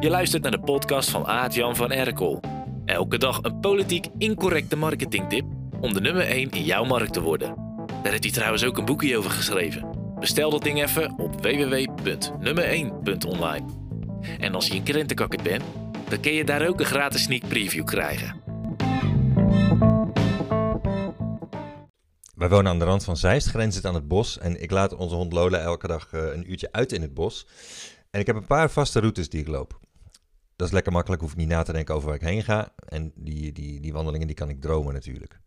Je luistert naar de podcast van Aart-Jan van Erkel. Elke dag een politiek incorrecte marketingtip om de nummer 1 in jouw markt te worden. Daar heeft hij trouwens ook een boekje over geschreven. Bestel dat ding even op www.nummer1.online. En als je een krentenkakker bent, dan kun je daar ook een gratis sneak preview krijgen. Wij wonen aan de rand van Zeist, grenzend aan het bos. En ik laat onze hond Lola elke dag eh, een uurtje uit in het bos. En ik heb een paar vaste routes die ik loop. Dat is lekker makkelijk, hoef ik niet na te denken over waar ik heen ga. En die, die, die wandelingen die kan ik dromen natuurlijk.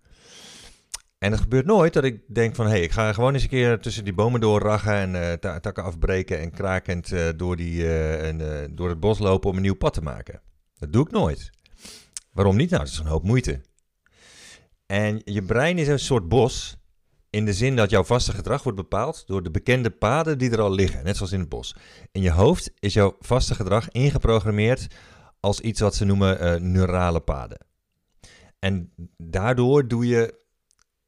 En het gebeurt nooit dat ik denk van... hé, hey, ik ga gewoon eens een keer tussen die bomen doorraggen... en uh, takken afbreken en krakend uh, door, die, uh, en, door het bos lopen om een nieuw pad te maken. Dat doe ik nooit. Waarom niet? Nou, dat is een hoop moeite. En je brein is een soort bos... In de zin dat jouw vaste gedrag wordt bepaald door de bekende paden die er al liggen, net zoals in het bos. In je hoofd is jouw vaste gedrag ingeprogrammeerd als iets wat ze noemen uh, neurale paden. En daardoor doe je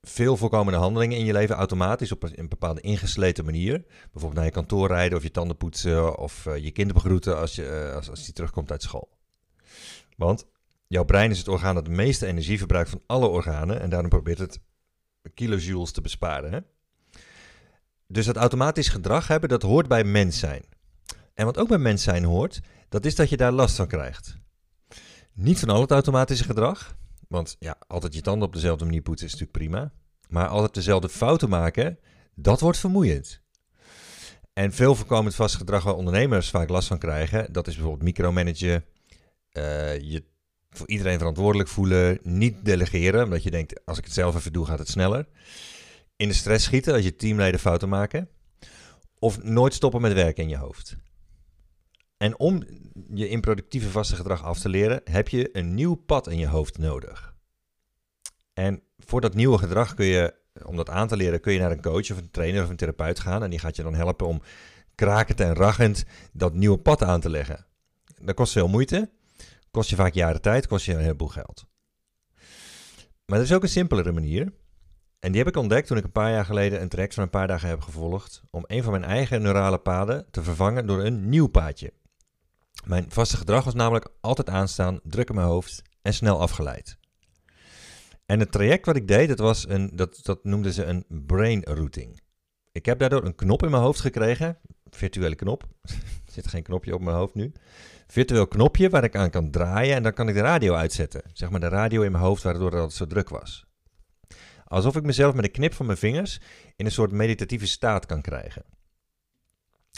veel voorkomende handelingen in je leven automatisch op een, bepaalde ingesleten manier. Bijvoorbeeld naar je kantoor rijden of je tanden poetsen of uh, je kind begroeten als, je, uh, als, als die terugkomt uit school. Want jouw brein is het orgaan dat de meeste energie verbruikt van alle organen en daarom probeert het kilojoules te besparen. Hè? Dus dat automatisch gedrag hebben, dat hoort bij mens zijn. En wat ook bij mens zijn hoort, dat is dat je daar last van krijgt. Niet van al het automatische gedrag, want ja, altijd je tanden op dezelfde manier poetsen is natuurlijk prima. Maar altijd dezelfde fouten maken, dat wordt vermoeiend. En veel voorkomend vast gedrag waar ondernemers vaak last van krijgen, dat is bijvoorbeeld micromanagen, uh, je voor iedereen verantwoordelijk voelen, niet delegeren, omdat je denkt, als ik het zelf even doe, gaat het sneller. In de stress schieten als je teamleden fouten maken. Of nooit stoppen met werken in je hoofd. En om je improductieve vaste gedrag af te leren, heb je een nieuw pad in je hoofd nodig. En voor dat nieuwe gedrag kun je, om dat aan te leren, kun je naar een coach of een trainer of een therapeut gaan. En die gaat je dan helpen om krakend en rachend dat nieuwe pad aan te leggen. Dat kost veel moeite. Kost je vaak jaren tijd, kost je een heleboel geld. Maar er is ook een simpelere manier. En die heb ik ontdekt toen ik een paar jaar geleden een traject van een paar dagen heb gevolgd. Om een van mijn eigen neurale paden te vervangen door een nieuw paadje. Mijn vaste gedrag was namelijk altijd aanstaan, druk in mijn hoofd en snel afgeleid. En het traject wat ik deed, dat, was een, dat, dat noemden ze een brain routing. Ik heb daardoor een knop in mijn hoofd gekregen, virtuele knop. er zit geen knopje op mijn hoofd nu virtueel knopje waar ik aan kan draaien en dan kan ik de radio uitzetten. Zeg maar de radio in mijn hoofd waardoor het zo druk was. Alsof ik mezelf met een knip van mijn vingers in een soort meditatieve staat kan krijgen.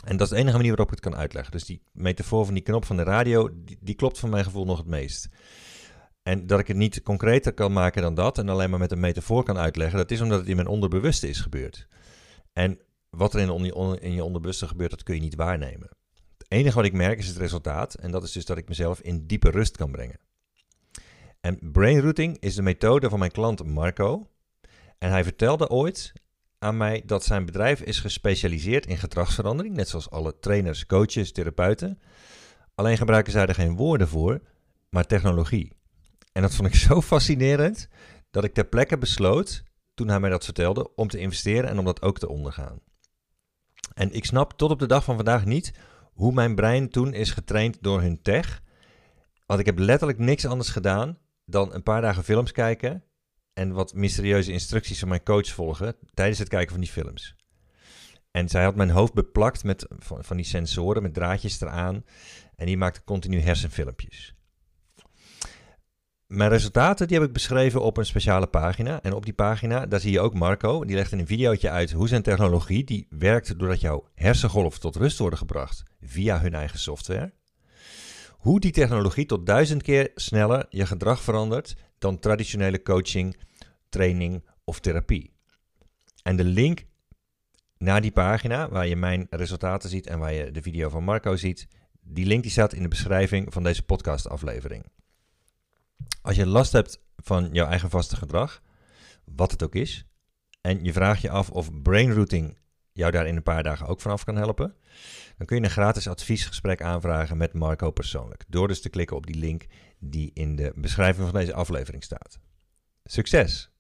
En dat is de enige manier waarop ik het kan uitleggen. Dus die metafoor van die knop van de radio, die, die klopt van mijn gevoel nog het meest. En dat ik het niet concreter kan maken dan dat en alleen maar met een metafoor kan uitleggen, dat is omdat het in mijn onderbewuste is gebeurd. En wat er in, in je onderbewuste gebeurt, dat kun je niet waarnemen. Het enige wat ik merk is het resultaat. En dat is dus dat ik mezelf in diepe rust kan brengen. En brain routing is de methode van mijn klant Marco. En hij vertelde ooit aan mij dat zijn bedrijf is gespecialiseerd in gedragsverandering. Net zoals alle trainers, coaches, therapeuten. Alleen gebruiken zij er geen woorden voor, maar technologie. En dat vond ik zo fascinerend dat ik ter plekke besloot, toen hij mij dat vertelde, om te investeren en om dat ook te ondergaan. En ik snap tot op de dag van vandaag niet hoe mijn brein toen is getraind door hun tech. Want ik heb letterlijk niks anders gedaan dan een paar dagen films kijken en wat mysterieuze instructies van mijn coach volgen tijdens het kijken van die films. En zij had mijn hoofd beplakt met van, die sensoren, met draadjes eraan. En die maakte continu hersenfilmpjes. Mijn resultaten die heb ik beschreven op een speciale pagina. En op die pagina, daar zie je ook Marco. Die legt in een videootje uit hoe zijn technologie, die werkt doordat jouw hersengolven tot rust worden gebracht via hun eigen software. Hoe die technologie tot duizend keer sneller je gedrag verandert dan traditionele coaching, training of therapie. En de link naar die pagina, waar je mijn resultaten ziet en waar je de video van Marco ziet, die link die staat in de beschrijving van deze podcastaflevering. Als je last hebt van jouw eigen vaste gedrag, wat het ook is, en je vraagt je af of brain routing jou daar in een paar dagen ook vanaf kan helpen, dan kun je een gratis adviesgesprek aanvragen met Marco persoonlijk. Door dus te klikken op die link die in de beschrijving van deze aflevering staat. Succes!